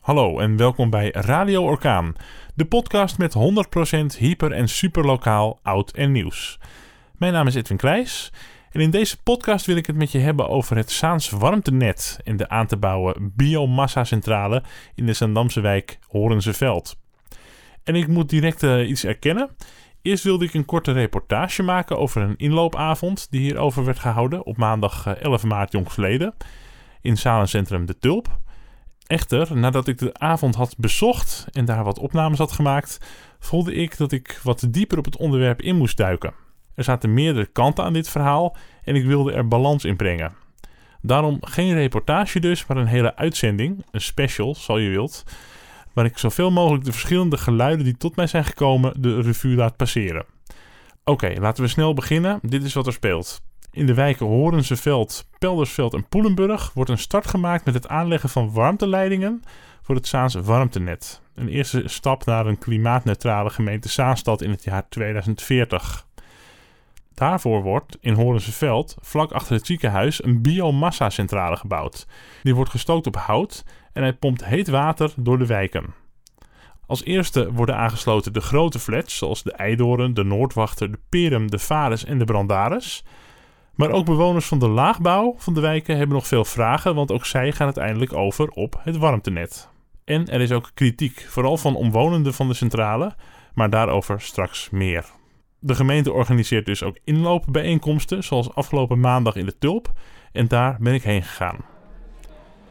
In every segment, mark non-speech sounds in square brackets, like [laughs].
Hallo en welkom bij Radio Orkaan, de podcast met 100% hyper- en superlokaal oud en nieuws. Mijn naam is Edwin Kleijs en in deze podcast wil ik het met je hebben over het Saans warmtenet en de aan te bouwen biomassa-centrale in de Zandamse wijk Horenseveld. En ik moet direct uh, iets erkennen. Eerst wilde ik een korte reportage maken over een inloopavond die hierover werd gehouden op maandag 11 eh, maart jongstleden in Zalencentrum De Tulp. Echter, nadat ik de avond had bezocht en daar wat opnames had gemaakt, voelde ik dat ik wat dieper op het onderwerp in moest duiken. Er zaten meerdere kanten aan dit verhaal en ik wilde er balans in brengen. Daarom geen reportage dus, maar een hele uitzending, een special, zal je wilt, waar ik zoveel mogelijk de verschillende geluiden die tot mij zijn gekomen de revue laat passeren. Oké, laten we snel beginnen. Dit is wat er speelt. In de wijken Horenseveld, Peldersveld en Poelenburg wordt een start gemaakt met het aanleggen van warmteleidingen voor het Saans warmtenet. Een eerste stap naar een klimaatneutrale gemeente Zaanstad in het jaar 2040. Daarvoor wordt in Horenseveld, vlak achter het ziekenhuis, een biomassa-centrale gebouwd. Die wordt gestookt op hout en hij pompt heet water door de wijken. Als eerste worden aangesloten de grote flats, zoals de Eidoren, de Noordwachter, de Perum, de Vares en de Brandaris. Maar ook bewoners van de laagbouw van de wijken hebben nog veel vragen, want ook zij gaan uiteindelijk over op het warmtenet. En er is ook kritiek, vooral van omwonenden van de centrale, maar daarover straks meer. De gemeente organiseert dus ook inloopbijeenkomsten, zoals afgelopen maandag in de Tulp, en daar ben ik heen gegaan.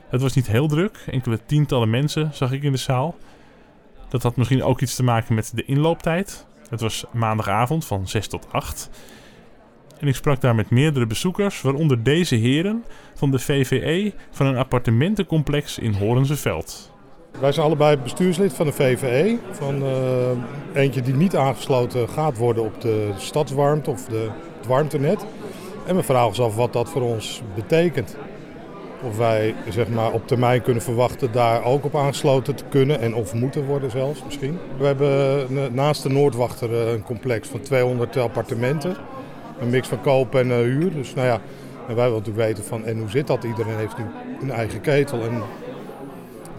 Het was niet heel druk, enkele tientallen mensen zag ik in de zaal. Dat had misschien ook iets te maken met de inlooptijd. Het was maandagavond van 6 tot 8. En ik sprak daar met meerdere bezoekers, waaronder deze heren van de VVE van een appartementencomplex in Horenseveld. Wij zijn allebei bestuurslid van de VVE. Van uh, eentje die niet aangesloten gaat worden op de stadswarmte of de, het warmtenet. En we vragen ons af wat dat voor ons betekent. Of wij zeg maar, op termijn kunnen verwachten daar ook op aangesloten te kunnen en of moeten worden zelfs misschien. We hebben naast de Noordwachter eh, een complex van 200 appartementen. Een mix van koop en uh, huur. Dus nou ja, en wij willen natuurlijk weten van en hoe zit dat? Iedereen heeft nu een eigen ketel en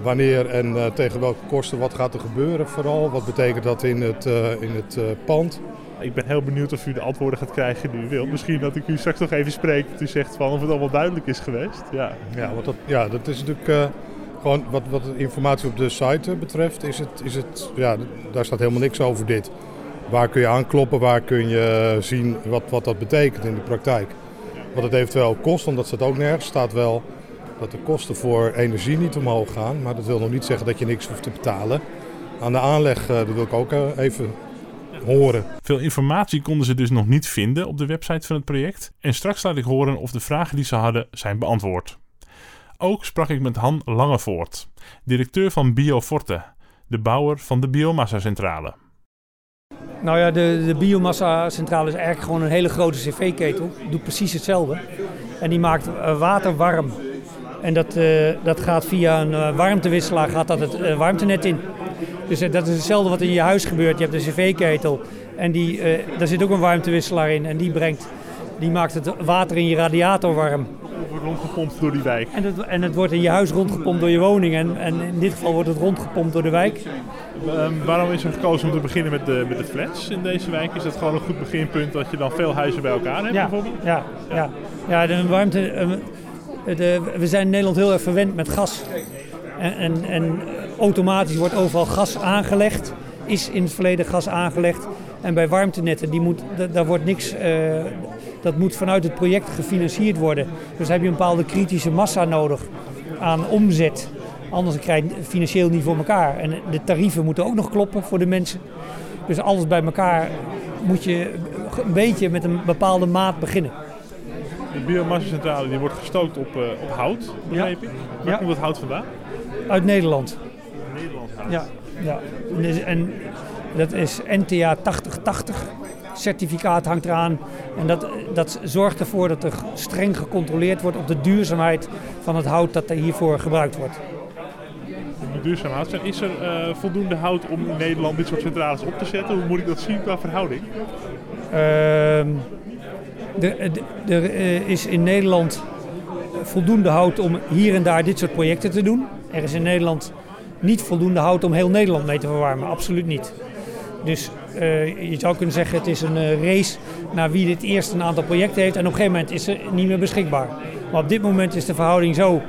wanneer en uh, tegen welke kosten wat gaat er gebeuren vooral. Wat betekent dat in het, uh, in het pand? Ik ben heel benieuwd of u de antwoorden gaat krijgen die u wilt. Misschien dat ik u straks nog even spreek dat u zegt van of het allemaal duidelijk is geweest. Ja, ja, want dat, ja dat is natuurlijk uh, gewoon wat, wat de informatie op de site betreft. Is het, is het, ja, daar staat helemaal niks over dit. Waar kun je aankloppen, waar kun je zien wat, wat dat betekent in de praktijk. Wat het eventueel kost, omdat staat ook nergens. staat wel dat de kosten voor energie niet omhoog gaan. Maar dat wil nog niet zeggen dat je niks hoeft te betalen. Aan de aanleg, uh, dat wil ik ook uh, even horen. Veel informatie konden ze dus nog niet vinden op de website van het project. En straks laat ik horen of de vragen die ze hadden zijn beantwoord. Ook sprak ik met Han Langevoort, directeur van Bioforte, de bouwer van de biomassa-centrale. Nou ja, de, de biomassa-centrale is eigenlijk gewoon een hele grote cv-ketel. Doet precies hetzelfde. En die maakt uh, water warm. En dat, uh, dat gaat via een uh, warmtewisselaar gaat dat het warmtenet in. Dus dat is hetzelfde wat in je huis gebeurt. Je hebt een cv-ketel en die, daar zit ook een warmtewisselaar in. En die, brengt, die maakt het water in je radiator warm. Het wordt rondgepompt door die wijk. En het, en het wordt in je huis rondgepompt door je woning. En, en in dit geval wordt het rondgepompt door de wijk. Um, waarom is er gekozen om te beginnen met de, met de flats in deze wijk? Is dat gewoon een goed beginpunt dat je dan veel huizen bij elkaar hebt ja, bijvoorbeeld? Ja, ja. ja de warmte, de, we zijn in Nederland heel erg verwend met gas. En, en, en, automatisch wordt overal gas aangelegd. Is in het verleden gas aangelegd. En bij warmtenetten, die moet, daar wordt niks, uh, dat moet vanuit het project gefinancierd worden. Dus heb je een bepaalde kritische massa nodig aan omzet. Anders krijg je het financieel niet voor elkaar. En de tarieven moeten ook nog kloppen voor de mensen. Dus alles bij elkaar moet je een beetje met een bepaalde maat beginnen. De biomassacentrale die wordt gestookt op, uh, op hout, begreep ik. Waar ja. komt dat hout vandaan? Uit Nederland. Nederland hout? Ja, ja. En dat is NTA 8080. Certificaat hangt eraan. En dat, dat zorgt ervoor dat er streng gecontroleerd wordt op de duurzaamheid van het hout dat er hiervoor gebruikt wordt. Duurzaam hout. Is er uh, voldoende hout om in Nederland dit soort centrales op te zetten? Hoe moet ik dat zien qua verhouding? Uh, er is in Nederland voldoende hout om hier en daar dit soort projecten te doen. Er is in Nederland niet voldoende hout om heel Nederland mee te verwarmen. Absoluut niet. Dus je zou kunnen zeggen, het is een race naar wie dit eerst een aantal projecten heeft. En op een gegeven moment is ze niet meer beschikbaar. Maar op dit moment is de verhouding zo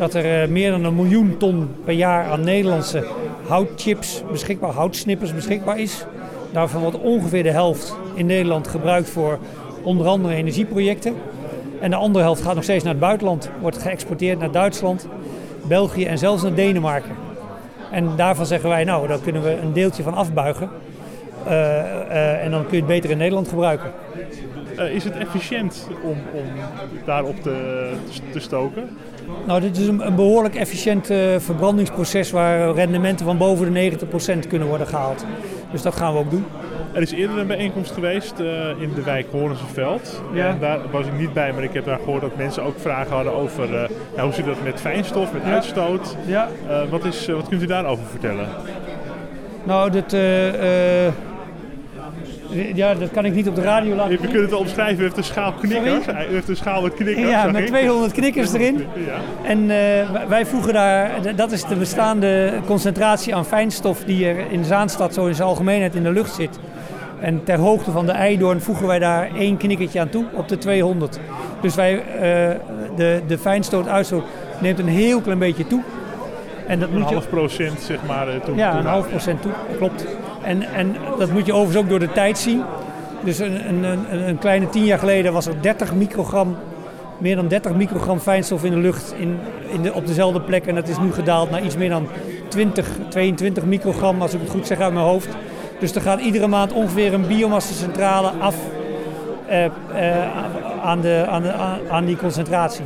dat er meer dan een miljoen ton per jaar aan Nederlandse houtchips beschikbaar, houtsnippers beschikbaar is. Daarvan wordt ongeveer de helft in Nederland gebruikt voor onder andere energieprojecten. En de andere helft gaat nog steeds naar het buitenland, wordt geëxporteerd naar Duitsland, België en zelfs naar Denemarken. En daarvan zeggen wij, nou, daar kunnen we een deeltje van afbuigen. Uh, uh, en dan kun je het beter in Nederland gebruiken. Uh, is het efficiënt om, om daarop te, te stoken? Nou, dit is een, een behoorlijk efficiënt verbrandingsproces waar rendementen van boven de 90% kunnen worden gehaald. Dus dat gaan we ook doen. Er is eerder een bijeenkomst geweest uh, in de wijk Horenseveld. Ja. En daar was ik niet bij, maar ik heb daar gehoord dat mensen ook vragen hadden over uh, nou, hoe zit dat met fijnstof, met ja. uitstoot. Ja. Wat, is, wat kunt u daarover vertellen? Nou, dat, ja, dat kan ik niet op de radio laten We kunnen het omschrijven, u heeft een schaal knikkers. Sorry? U heeft een schaal met knikkers. Ja, met 200 knikkers erin. [laughs] Ja. En wij voegen daar, dat is de bestaande concentratie aan fijnstof die er in Zaanstad zo in zijn algemeenheid in de lucht zit. En ter hoogte van de Eidoorn voegen wij daar één knikkertje aan toe op de 200. Dus wij, uh, de, de fijnstoot uitstoot neemt een heel klein beetje toe. En dat een half procent zeg maar uh, toe. Ja, een half procent toe, klopt. En, en dat moet je overigens ook door de tijd zien. Dus een, een, een, kleine tien jaar geleden was er 30 microgram, meer dan 30 microgram fijnstof in de lucht in, in op dezelfde plek. En dat is nu gedaald naar iets meer dan 20, 22 microgram, als ik het goed zeg uit mijn hoofd. Dus er gaat iedere maand ongeveer een biomassacentrale af uh, uh, aan, de, aan, aan die concentratie.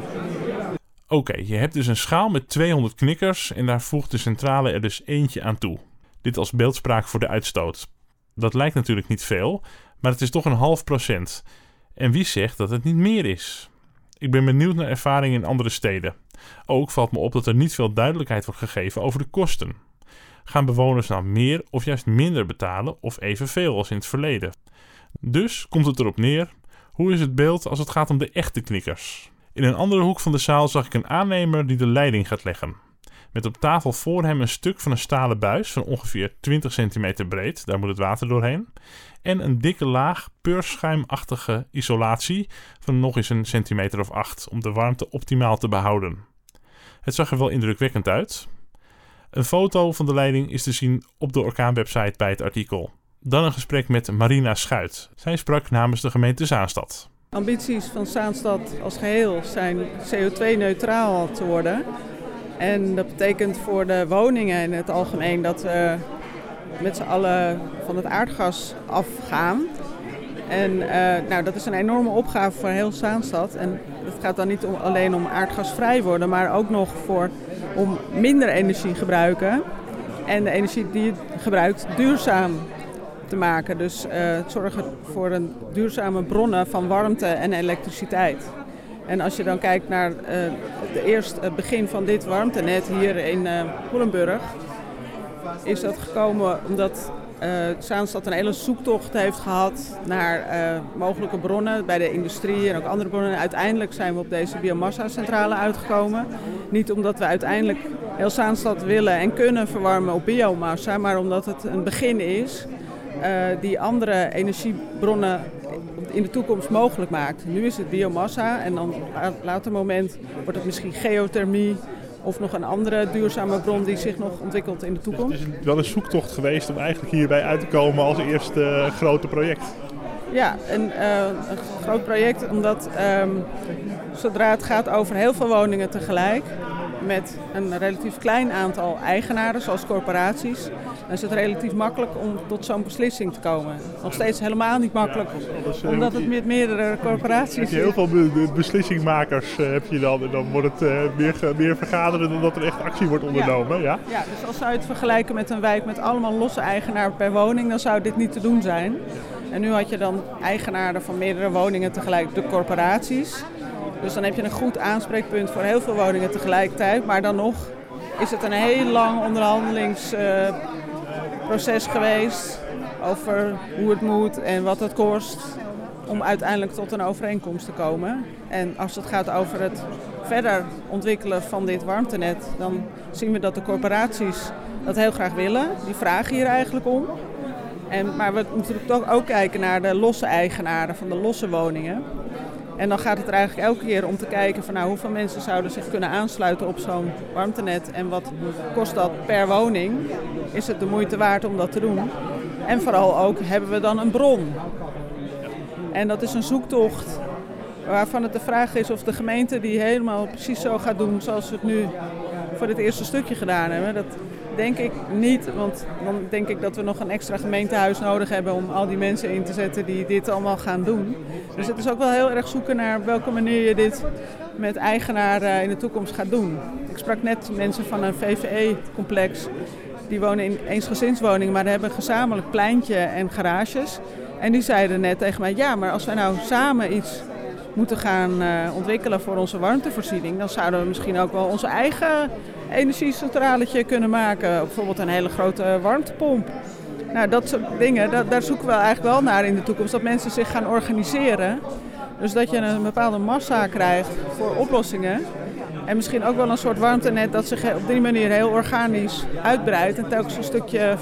Oké, je hebt dus een schaal met 200 knikkers en daar voegt de centrale er dus eentje aan toe. Dit als beeldspraak voor de uitstoot. Dat lijkt natuurlijk niet veel, maar het is toch een half procent. En wie zegt dat het niet meer is? Ik ben benieuwd naar ervaringen in andere steden. Ook valt me op dat er niet veel duidelijkheid wordt gegeven over de kosten. Gaan bewoners nou meer of juist minder betalen of evenveel als in het verleden? Dus komt het erop neer: hoe is het beeld als het gaat om de echte knikkers? In een andere hoek van de zaal zag ik een aannemer die de leiding gaat leggen. Met op tafel voor hem een stuk van een stalen buis van ongeveer 20 centimeter breed, daar moet het water doorheen. En een dikke laag peurschuimachtige isolatie van nog eens een centimeter of 8 om de warmte optimaal te behouden. Het zag er wel indrukwekkend uit, een foto van de leiding is te zien op de orkaanwebsite bij het artikel. Dan een gesprek met Marina Schuit. Zij sprak namens de gemeente Zaanstad. Ambities van Zaanstad als geheel zijn CO2-neutraal te worden. En dat betekent voor de woningen in het algemeen dat we met z'n allen van het aardgas afgaan. En uh, nou, dat is een enorme opgave voor heel Zaanstad. En het gaat dan niet om, alleen om aardgasvrij worden, maar ook nog voor om minder energie gebruiken. En de energie die je gebruikt duurzaam te maken. Dus uh, zorgen voor een duurzame bronnen van warmte en elektriciteit. En als je dan kijkt naar eerste, het begin van dit warmtenet hier in uh, Hoelenburg, is dat gekomen omdat uh, Zaanstad een hele zoektocht heeft gehad naar mogelijke bronnen bij de industrie en ook andere bronnen. Uiteindelijk zijn we op deze biomassa-centrale uitgekomen. Niet omdat we uiteindelijk heel Zaanstad willen en kunnen verwarmen op biomassa, maar omdat het een begin is die andere energiebronnen in de toekomst mogelijk maakt. Nu is het biomassa en dan op een later moment wordt het misschien geothermie of nog een andere duurzame bron die zich nog ontwikkelt in de toekomst. Dus het is wel een zoektocht geweest om eigenlijk hierbij uit te komen als eerste uh, grote project. Ja, een, uh, een groot project omdat um, zodra het gaat over heel veel woningen tegelijk, met een relatief klein aantal eigenaren, zoals corporaties, dan is het relatief makkelijk om tot zo'n beslissing te komen. Nog steeds helemaal niet makkelijk, ja, omdat het met meerdere corporaties is. Heel veel beslissingmakers uh, heb je dan en dan wordt het uh, meer, meer vergaderen dan dat er echt actie wordt ondernomen. Ja. Ja. ja, dus als zou je het vergelijken met een wijk met allemaal losse eigenaren per woning, dan zou dit niet te doen zijn. En nu had je dan eigenaren van meerdere woningen tegelijk, de corporaties. Dus dan heb je een goed aanspreekpunt voor heel veel woningen tegelijkertijd. Maar dan nog is het een heel lang onderhandelingsproces uh, geweest over hoe het moet en wat het kost om uiteindelijk tot een overeenkomst te komen. En als het gaat over het verder ontwikkelen van dit warmtenet, dan zien we dat de corporaties dat heel graag willen. Die vragen hier eigenlijk om. En, maar we moeten toch ook kijken naar de losse eigenaren van de losse woningen. En dan gaat het er eigenlijk elke keer om te kijken van nou, hoeveel mensen zouden zich kunnen aansluiten op zo'n warmtenet en wat kost dat per woning. Is het de moeite waard om dat te doen? En vooral ook, hebben we dan een bron? En dat is een zoektocht waarvan het de vraag is of de gemeente die helemaal precies zo gaat doen zoals we het nu voor het eerste stukje gedaan hebben. Dat denk ik niet, want dan denk ik dat we nog een extra gemeentehuis nodig hebben om al die mensen in te zetten die dit allemaal gaan doen. Dus het is ook wel heel erg zoeken naar welke manier je dit met eigenaren in de toekomst gaat doen. Ik sprak net mensen van een VVE-complex. Die wonen in eensgezinswoningen, maar hebben een gezamenlijk pleintje en garages. En die zeiden net tegen mij, ja, maar als wij nou samen iets moeten gaan uh, ontwikkelen voor onze warmtevoorziening, dan zouden we misschien ook wel onze eigen energiecentraletje kunnen maken. Bijvoorbeeld een hele grote warmtepomp. Nou, dat soort dingen, daar zoeken we eigenlijk wel naar in de toekomst. Dat mensen zich gaan organiseren. Dus dat je een bepaalde massa krijgt voor oplossingen. En misschien ook wel een soort warmtenet dat zich op die manier heel organisch uitbreidt. En telkens een stukje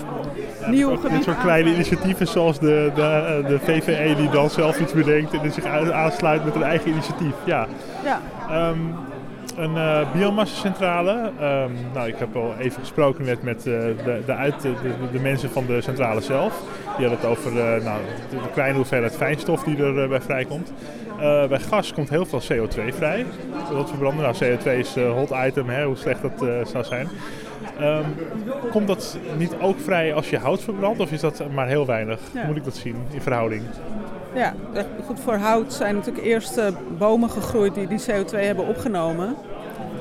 nieuw gebied. Dit soort kleine initiatieven zoals de, de, de VVE die dan zelf iets bedenkt en zich aansluit met een eigen initiatief. Ja. ja. Um, een uh, biomassacentrale. Um, nou, ik heb al even gesproken net met uh, de, de, uit, de, de, mensen van de centrale zelf. Die hadden het over uh, nou, de, de, kleine hoeveelheid fijnstof die erbij bij vrijkomt. bij gas komt heel veel CO2 vrij. Dat verbranden. Nou, CO2 is een hot item, hè, hoe slecht dat zou zijn. Um, komt dat niet ook vrij als je hout verbrandt of is dat maar heel weinig? Ja. Moet ik dat zien in verhouding? Ja, goed voor hout zijn natuurlijk eerst bomen gegroeid die die CO2 hebben opgenomen.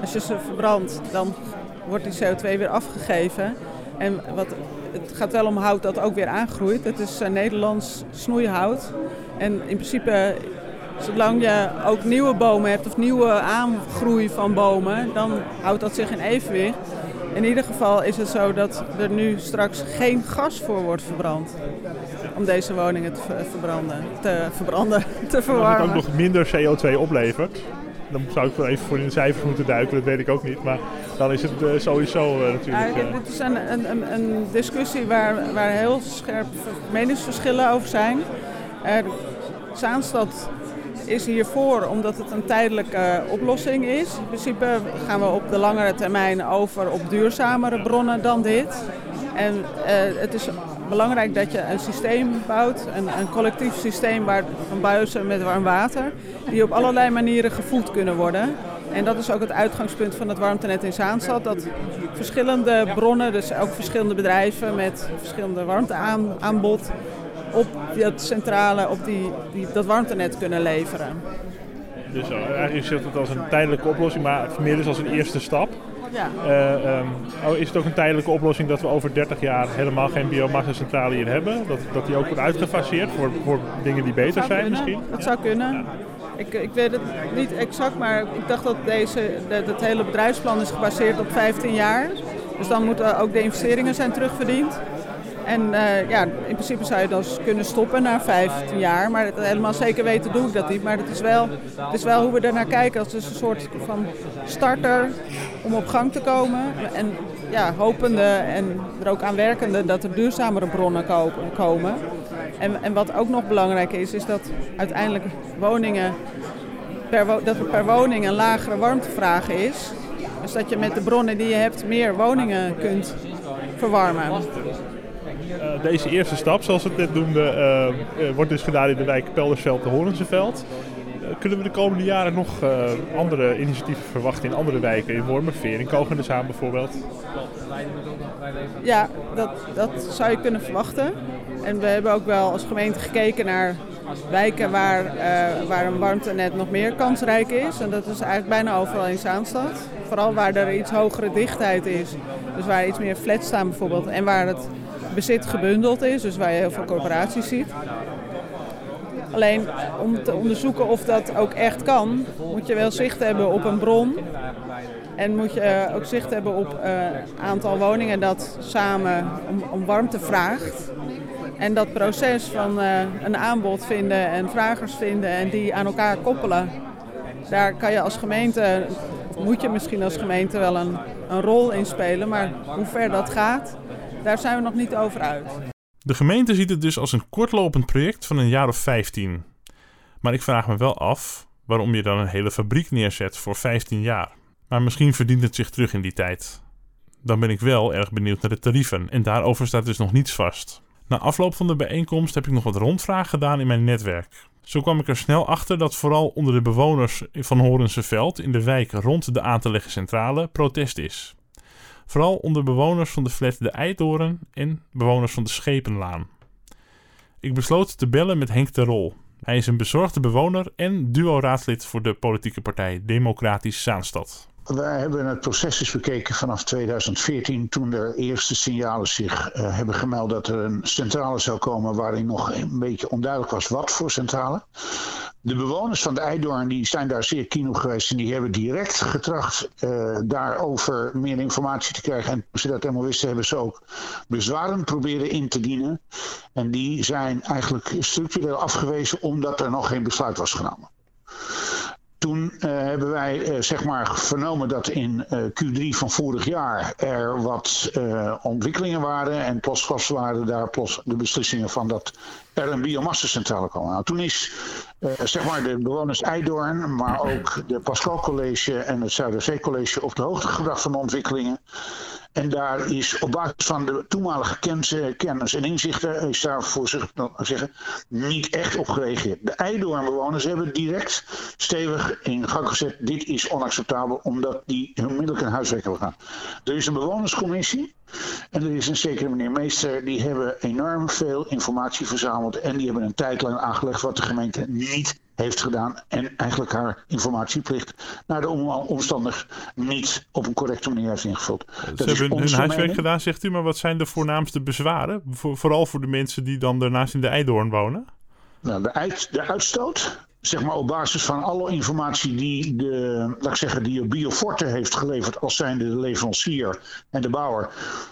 Als je ze verbrandt, dan wordt die CO2 weer afgegeven. En wat, het gaat wel om hout dat ook weer aangroeit. Het is uh, Nederlands snoeihout. En in principe, zolang je ook nieuwe bomen hebt of nieuwe aangroei van bomen, dan houdt dat zich in evenwicht. In ieder geval is het zo dat er nu straks geen gas voor wordt verbrand. Om deze woningen te verbranden, te verbranden, [laughs] te verwarmen. Dat het ook nog minder CO2 oplevert. Dan zou ik wel even voor in de cijfers moeten duiken, dat weet ik ook niet. Maar dan is het uh, sowieso uh, natuurlijk... Ja, dit is een, een, een discussie waar, waar heel scherp meningsverschillen over zijn. Uh, Zaanstad is hiervoor omdat het een tijdelijke oplossing is. In principe gaan we op de langere termijn over op duurzamere bronnen dan dit. En uh, het is belangrijk dat je een systeem bouwt, een, een collectief systeem waar, van buizen met warm water, die op allerlei manieren gevoed kunnen worden. En dat is ook het uitgangspunt van het warmtenet in Zaanstad. Dat verschillende bronnen, dus ook verschillende bedrijven met verschillende warmteaanbod, op dat centrale, op die, die, dat warmtenet kunnen leveren. Dus uh, eigenlijk zit het als een tijdelijke oplossing, maar meer dus als een eerste stap. Ja. Uh, um, oh, is het ook een tijdelijke oplossing dat we over 30 jaar helemaal geen biomassa-centrale hier hebben? Dat, dat die ook wordt uitgefaseerd voor, voor dingen die beter zijn kunnen. misschien? Dat zou kunnen. Ja. Ik, ik weet het niet exact, maar ik dacht dat deze, dat het hele bedrijfsplan is gebaseerd op 15 jaar. Dus dan moeten ook de investeringen zijn terugverdiend. En uh, ja, in principe zou je dan kunnen stoppen na 15 jaar. Maar helemaal zeker weten doe ik dat niet. Maar het is wel, het is wel hoe we ernaar kijken. Als een soort van starter om op gang te komen. En ja, hopende en er ook aan werkende dat er duurzamere bronnen komen. En, en wat ook nog belangrijk is, is dat uiteindelijk woningen per, dat er per woning een lagere warmtevraag is. Dus dat je met de bronnen die je hebt meer woningen kunt verwarmen. Uh, deze eerste stap, zoals we het net noemden, uh, uh, wordt dus gedaan in de wijk Peldersveld de Horenseveld. kunnen we de komende jaren nog andere initiatieven verwachten in andere wijken, in Wormerveer, in Kogendeshaan bijvoorbeeld? Ja, dat, dat zou je kunnen verwachten. En we hebben ook wel als gemeente gekeken naar wijken waar, waar een warmtenet nog meer kansrijk is. En dat is eigenlijk bijna overal in Zaanstad. Vooral waar er iets hogere dichtheid is. Dus waar iets meer flats staan bijvoorbeeld. En waar het bezit gebundeld is, dus waar je heel veel corporaties ziet. Alleen om te onderzoeken of dat ook echt kan, moet je wel zicht hebben op een bron. En moet je ook zicht hebben op een uh, aantal woningen dat samen om, warmte vraagt. En dat proces van uh, een aanbod vinden en vragers vinden en die aan elkaar koppelen. daar kan je als gemeente, moet je misschien als gemeente wel een, een rol in spelen. Maar hoe ver dat gaat, daar zijn we nog niet over uit. De gemeente ziet het dus als een kortlopend project van een jaar of 15. Maar ik vraag me wel af waarom je dan een hele fabriek neerzet voor 15 jaar. Maar misschien verdient het zich terug in die tijd. Dan ben ik wel erg benieuwd naar de tarieven en daarover staat dus nog niets vast. Na afloop van de bijeenkomst heb ik nog wat rondvragen gedaan in mijn netwerk. Zo kwam ik er snel achter dat vooral onder de bewoners van Horenseveld in de wijk rond de aan te leggen centrale protest is. Vooral onder bewoners van de flat De Eidoren en bewoners van de Schepenlaan. Ik besloot te bellen met Henk de Rol. Hij is een bezorgde bewoner en duo-raadslid voor de politieke partij Democratisch Zaanstad. Wij hebben het proces eens bekeken vanaf 2014, toen de eerste signalen zich uh, hebben gemeld dat er een centrale zou komen waarin nog een beetje onduidelijk was wat voor centrale. De bewoners van de Eidoorn die zijn daar zeer keen op geweest en die hebben direct getracht uh, daarover meer informatie te krijgen. En als ze dat helemaal wisten, hebben ze ook bezwaren proberen in te dienen. En die zijn eigenlijk structureel afgewezen omdat er nog geen besluit was genomen. Toen uh, hebben wij uh, zeg maar vernomen dat in uh, Q3 van vorig jaar er wat ontwikkelingen waren en plotsklaps waren daar plots de beslissingen van dat er een biomassacentrale kwam. Nou, toen is zeg maar de bewoners Eidoorn, maar ook de Pascal College en het Zuiderzee College op de hoogte gebracht van de ontwikkelingen. En daar is op basis van de toenmalige kennis en inzichten, is daar voor zich zeggen, niet echt op gereageerd. De Eidoornbewoners hebben direct stevig in gang gezet: dit is onacceptabel, omdat die onmiddellijk een huiswerk hebben gedaan. Er is een bewonerscommissie. En er is een zekere meneer Meester, die hebben enorm veel informatie verzameld en die hebben een tijdlijn aangelegd wat de gemeente niet heeft gedaan en eigenlijk haar informatieplicht naar de omstandig niet op een correcte manier heeft ingevuld. Ze hebben hun huiswerk gedaan, zegt u, maar wat zijn de voornaamste bezwaren? vooral voor de mensen die dan daarnaast in de Eidoorn wonen? Nou, de, uit, de uitstoot, zeg maar op basis van alle informatie die de, laat ik zeggen, die Bioforte heeft geleverd als zijnde de leverancier en de bouwer,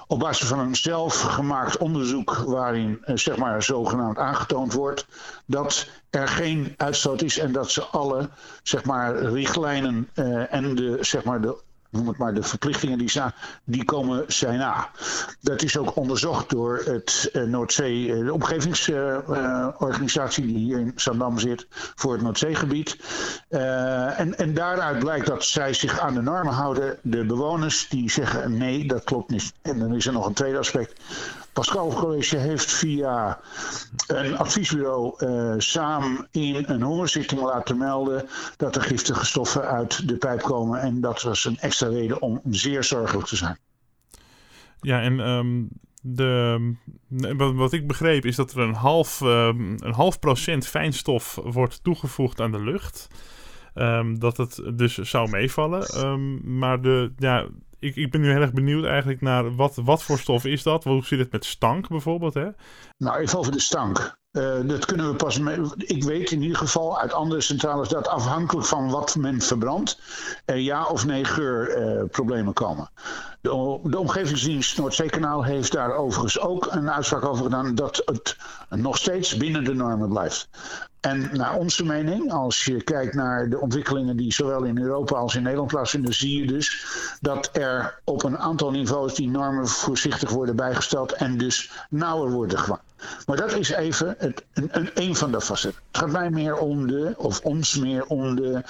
op basis van een zelfgemaakt onderzoek waarin eh, zeg maar zogenaamd aangetoond wordt dat er geen uitstoot is en dat ze alle zeg maar richtlijnen uh, en de zeg maar de noem het maar, de verplichtingen die, die komen zijn na. Dat is ook onderzocht door het uh, Noordzee, uh, de omgevingsorganisatie die hier in Zandam zit voor het Noordzeegebied. en, en daaruit blijkt dat zij zich aan de normen houden. De bewoners die zeggen nee, dat klopt niet. En dan is er nog een tweede aspect. Pascal College heeft via een adviesbureau uh, samen in een hongerzitting laten melden dat er giftige stoffen uit de pijp komen. En dat was een extra reden om zeer zorgelijk te zijn. Ja, en um, de, wat ik begreep is dat er een half, um, een half procent fijnstof wordt toegevoegd aan de lucht. Um, dat het dus zou meevallen. Maar de, ja, ik, ik ben nu heel erg benieuwd eigenlijk naar wat, wat voor stof is dat? Hoe zit het met stank bijvoorbeeld? Hè? Nou, even over de stank. Uh, dat kunnen we pas. Mee, ik weet in ieder geval uit andere centrales dat afhankelijk van wat men verbrandt, er ja of nee geurproblemen komen. De, omgevingsdienst Noordzeekanaal heeft daar overigens ook een uitspraak over gedaan dat het nog steeds binnen de normen blijft. En naar onze mening, als je kijkt naar de ontwikkelingen die zowel in Europa als in Nederland plaatsvinden, zie je dus dat er op een aantal niveaus die normen voorzichtig worden bijgesteld en dus nauwer worden gemaakt. Maar dat is even het, een, een, een van de facetten. Het gaat mij meer om de, of ons meer om de,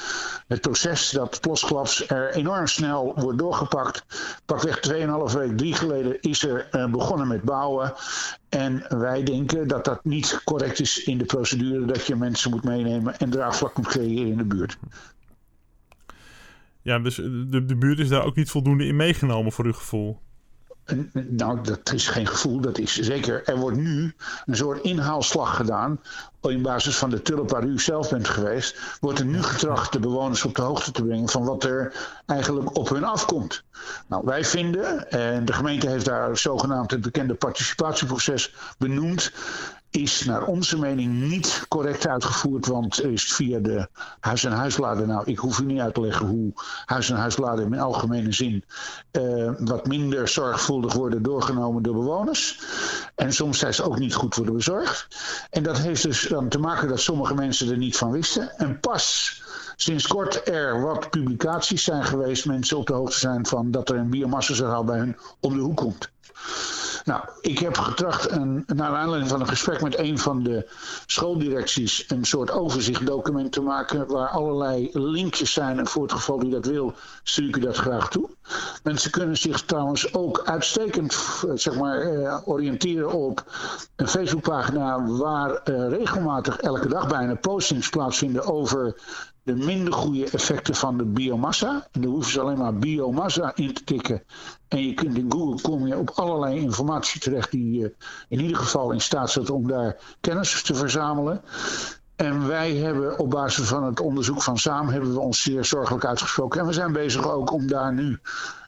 het proces dat plotsklaps er enorm snel wordt doorgepakt. Pakweg 2,5 week, drie geleden is er uh, begonnen met bouwen. En wij denken dat dat niet correct is in de procedure dat je mensen moet meenemen en draagvlak moet creëren in de buurt. Ja, dus de, de buurt is daar ook niet voldoende in meegenomen voor uw gevoel? Nou, dat is geen gevoel, dat is zeker. Er wordt nu een soort inhaalslag gedaan. In basis van de tulp waar u zelf bent geweest, wordt er nu getracht de bewoners op de hoogte te brengen van wat er eigenlijk op hun afkomt. Nou, wij vinden, en de gemeente heeft daar zogenaamd het bekende participatieproces benoemd is naar onze mening niet correct uitgevoerd, want is via de huis- en huisladen, nou ik hoef u niet uit te leggen hoe huis- en huisladen in algemene zin uh, wat minder zorgvuldig worden doorgenomen door bewoners. En soms zijn ze ook niet goed worden bezorgd. En dat heeft dus dan te maken dat sommige mensen er niet van wisten. En pas sinds kort er wat publicaties zijn geweest, mensen op de hoogte zijn van dat er een biomassa bij hun om de hoek komt. Nou, ik heb getracht, een, naar aanleiding van een gesprek met een van de schooldirecties, een soort overzichtdocument te maken waar allerlei linkjes zijn. En voor het geval u dat wil, stuur ik u dat graag toe. Mensen kunnen zich trouwens ook uitstekend zeg maar, eh, oriënteren op een Facebookpagina waar eh, regelmatig elke dag bijna postings plaatsvinden over de minder goede effecten van de biomassa. En dan hoeven ze alleen maar biomassa in te tikken. En je kunt in Google kom je op allerlei informatie terecht die je in ieder geval in staat zet om daar kennis te verzamelen. En wij hebben op basis van het onderzoek van SAAM hebben we ons zeer zorgelijk uitgesproken. En we zijn bezig ook om daar nu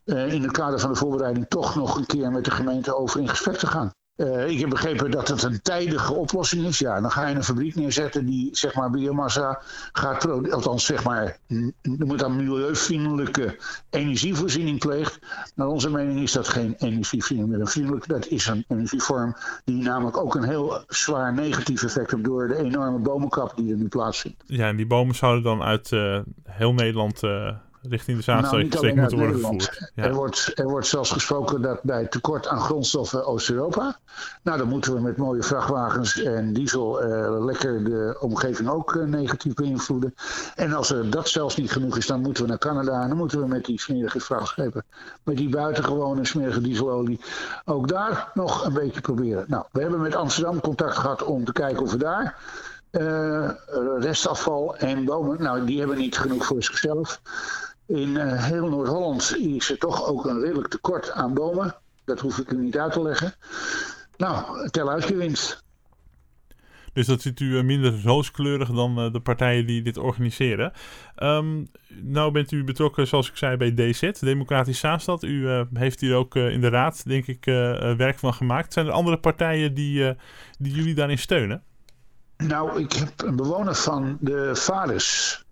uh, in het kader van de voorbereiding toch nog een keer met de gemeente over in gesprek te gaan. Uh, ik heb begrepen dat het een tijdige oplossing is. Ja, dan ga je een fabriek neerzetten die zeg maar biomassa gaat produceren. Althans, zeg maar, er moet dan milieuvriendelijke energievoorziening pleegt. Naar onze mening is dat geen energievriendelijk. Vriendelijk, dat is een energievorm die namelijk ook een heel zwaar negatief effect heeft door de enorme bomenkap die er nu plaatsvindt. Ja, en die bomen zouden dan uit uh, heel Nederland. Uh richting de Zaanstreek nou, moeten worden gevoerd. Ja. Er, wordt, er wordt zelfs gesproken dat bij tekort aan grondstoffen Oost-Europa. Nou, dan moeten we met mooie vrachtwagens en diesel uh, lekker de omgeving ook uh, negatief beïnvloeden. En als er dat zelfs niet genoeg is, dan moeten we naar Canada en dan moeten we met die smerige vrachtschepen, met die buitengewone smerige dieselolie, ook daar nog een beetje proberen. Nou, we hebben met Amsterdam contact gehad om te kijken of we daar uh, restafval en bomen. Nou, die hebben niet genoeg voor zichzelf. In uh, heel Noord-Holland is er toch ook een redelijk tekort aan bomen. Dat hoef ik u niet uit te leggen. Nou, tel uit je winst. Dus dat ziet u eh, minder rooskleurig dan uh, de partijen die dit organiseren. Um, nou bent u betrokken, zoals ik zei, bij DZ, Democratisch Zaanstad. U uh, heeft hier ook in de raad, denk ik, werk van gemaakt. Zijn er andere partijen die, die jullie daarin steunen? Nou, ik heb een bewoner van de Vaders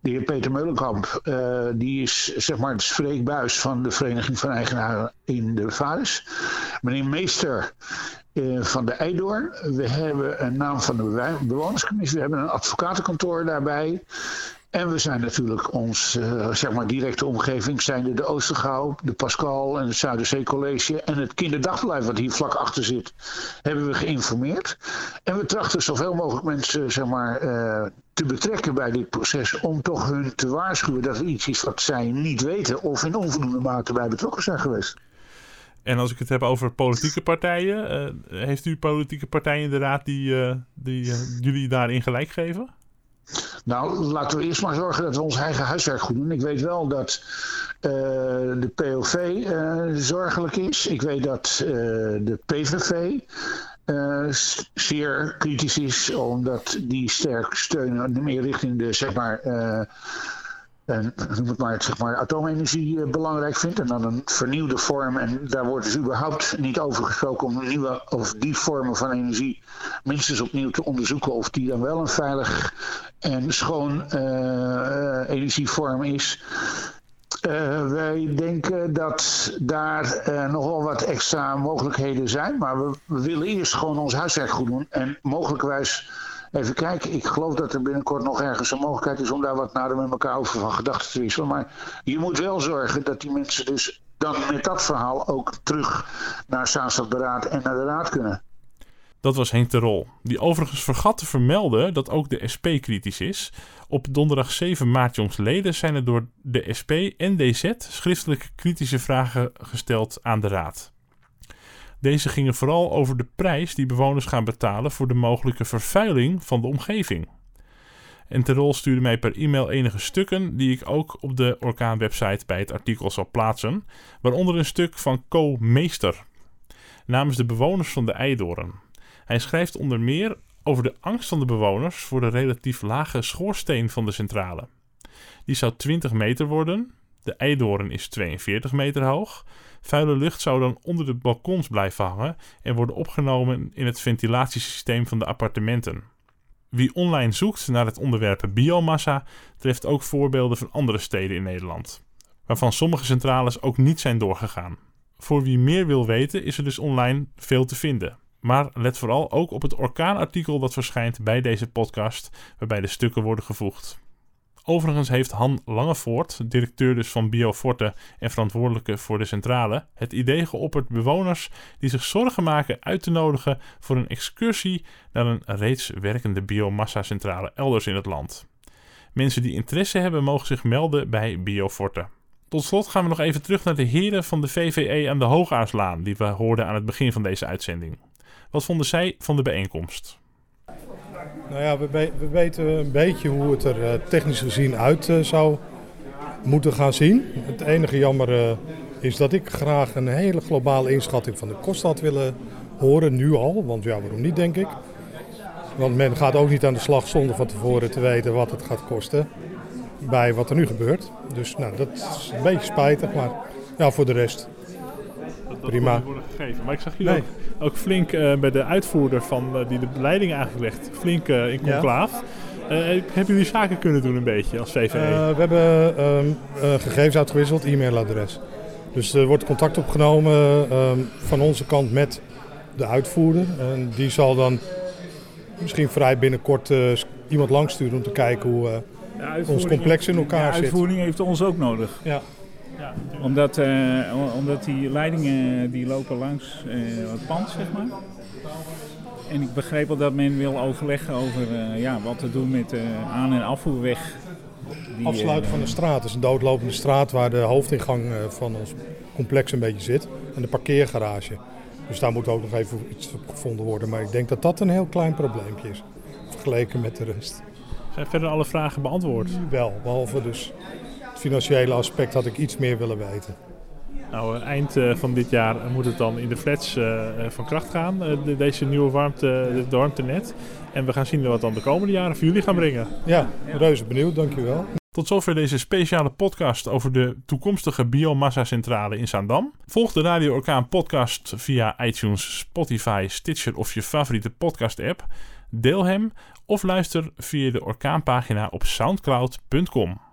de heer Peter Meulenkamp, uh, die is zeg maar het spreekbuis van de Vereniging van Eigenaren in de Vares. Meneer Meester uh, van de Eidoorn. We hebben een naam van de bewonerscommissie. We hebben een advocatenkantoor daarbij. En we zijn natuurlijk ons uh, zeg maar directe omgeving, zijn de Oostergouw, de Pascal en het Zuiderzee College en het kinderdagverblijf wat hier vlak achter zit, hebben we geïnformeerd. En we trachten zoveel mogelijk mensen zeg maar, uh, te betrekken bij dit proces om toch hun te waarschuwen dat er iets is wat zij niet weten of in onvoldoende mate bij betrokken zijn geweest. En als ik het heb over politieke partijen, uh, heeft u politieke partijen in de raad die, die jullie daarin gelijk geven? Nou, laten we eerst maar zorgen dat we ons eigen huiswerk goed doen. Ik weet wel dat uh, de POV eh, zorgelijk is. Ik weet dat uh, de PVV zeer kritisch is, omdat die sterk steunen meer richting de zeg maar en noem het maar, zeg maar atoomenergie eh, belangrijk vindt. En dan een vernieuwde vorm. En daar wordt dus überhaupt niet over gesproken om nieuwe of die vormen van energie minstens opnieuw te onderzoeken. Of die dan wel een veilig en schoon uh, energievorm is. Uh, wij denken dat daar nogal wat extra mogelijkheden zijn. Maar we, we willen eerst gewoon ons huiswerk goed doen. En mogelijkwijs Even kijken, ik geloof dat er binnenkort nog ergens een mogelijkheid is om daar wat nader met elkaar over van gedachten te wisselen. Maar je moet wel zorgen dat die mensen dus dan met dat verhaal ook terug naar Zaanstadberaad en naar de Raad kunnen. Dat was Henk de Rol, die overigens vergat te vermelden dat ook de SP kritisch is. Op donderdag 7 maart jongsleden zijn er door de SP en DZ schriftelijke kritische vragen gesteld aan de Raad. Deze gingen vooral over de prijs die bewoners gaan betalen voor de mogelijke vervuiling van de omgeving. En Terol stuurde mij per e-mail enige stukken die ik ook op de Orkaan-website bij het artikel zal plaatsen, waaronder een stuk van Co Meester namens de bewoners van de Eidoren. Hij schrijft onder meer over de angst van de bewoners voor de relatief lage schoorsteen van de centrale. Die zou 20 meter worden, de Eidoren is 42 meter hoog Vuile lucht zou dan onder de balkons blijven hangen en worden opgenomen in het ventilatiesysteem van de appartementen. Wie online zoekt naar het onderwerp biomassa, treft ook voorbeelden van andere steden in Nederland, waarvan sommige centrales ook niet zijn doorgegaan. Voor wie meer wil weten, is er dus online veel te vinden. Maar let vooral ook op het orkaanartikel dat verschijnt bij deze podcast, waarbij de stukken worden gevoegd. Overigens heeft Han Langevoort, directeur dus van Bioforte en verantwoordelijke voor de centrale, het idee geopperd bewoners die zich zorgen maken uit te nodigen voor een excursie naar een reeds werkende biomassa-centrale elders in het land. Mensen die interesse hebben mogen zich melden bij Bioforte. Tot slot gaan we nog even terug naar de heren van de VVE aan de Hoogaarslaan, die we hoorden aan het begin van deze uitzending. Wat vonden zij van de bijeenkomst? Nou ja, we, we weten een beetje hoe het er uh, technisch gezien uit uh, zou moeten gaan zien. Het enige jammer uh, is dat ik graag een hele globale inschatting van de kosten had willen horen, nu al. Want ja, waarom niet, denk ik. Want men gaat ook niet aan de slag zonder van tevoren te weten wat het gaat kosten bij wat er nu gebeurt. Dus nou, dat is een beetje spijtig, maar ja, voor de rest dat, prima. Worden gegeven. Maar ik zag jullie nee. ook, ook, flink uh, bij de uitvoerder van, uh, die de leiding aangelegd, flink uh, in conclaaf. Ja. hebben jullie zaken kunnen doen een beetje als VVE? we hebben um, gegevens uitgewisseld, e-mailadres. Dus er wordt contact opgenomen um, van onze kant met de uitvoerder. En die zal dan misschien vrij binnenkort iemand langsturen om te kijken hoe ons complex in elkaar zit. De uitvoering heeft ons ook nodig. Ja. Ja, omdat, uh, omdat die leidingen die lopen langs uh, het pand, zeg maar. En ik begreep al dat men wil overleggen over uh, ja, wat te doen met de aan- en afvoerweg. Die, Afsluiten van de straat. Het is een doodlopende straat waar de hoofdingang van ons complex een beetje zit. En de parkeergarage. Dus daar moet ook nog even iets op gevonden worden. Maar ik denk dat dat een heel klein probleempje is. Vergeleken met de rest. Zijn verder alle vragen beantwoord? Wel, behalve dus financiële aspect had ik iets meer willen weten. Nou, eind uh, van dit jaar moet het dan in de flats uh, van kracht gaan, de, deze nieuwe warmte, dit warmtenet. En we gaan zien wat dan de komende jaren voor jullie gaan brengen. Ja, reuze benieuwd, dankjewel. Tot zover deze speciale podcast over de toekomstige biomassa-centrale in Zaandam. Volg de Radio Orkaan podcast via iTunes, Spotify, Stitcher of je favoriete podcast-app. Deel hem of luister via de Orkaanpagina op soundcloud.com.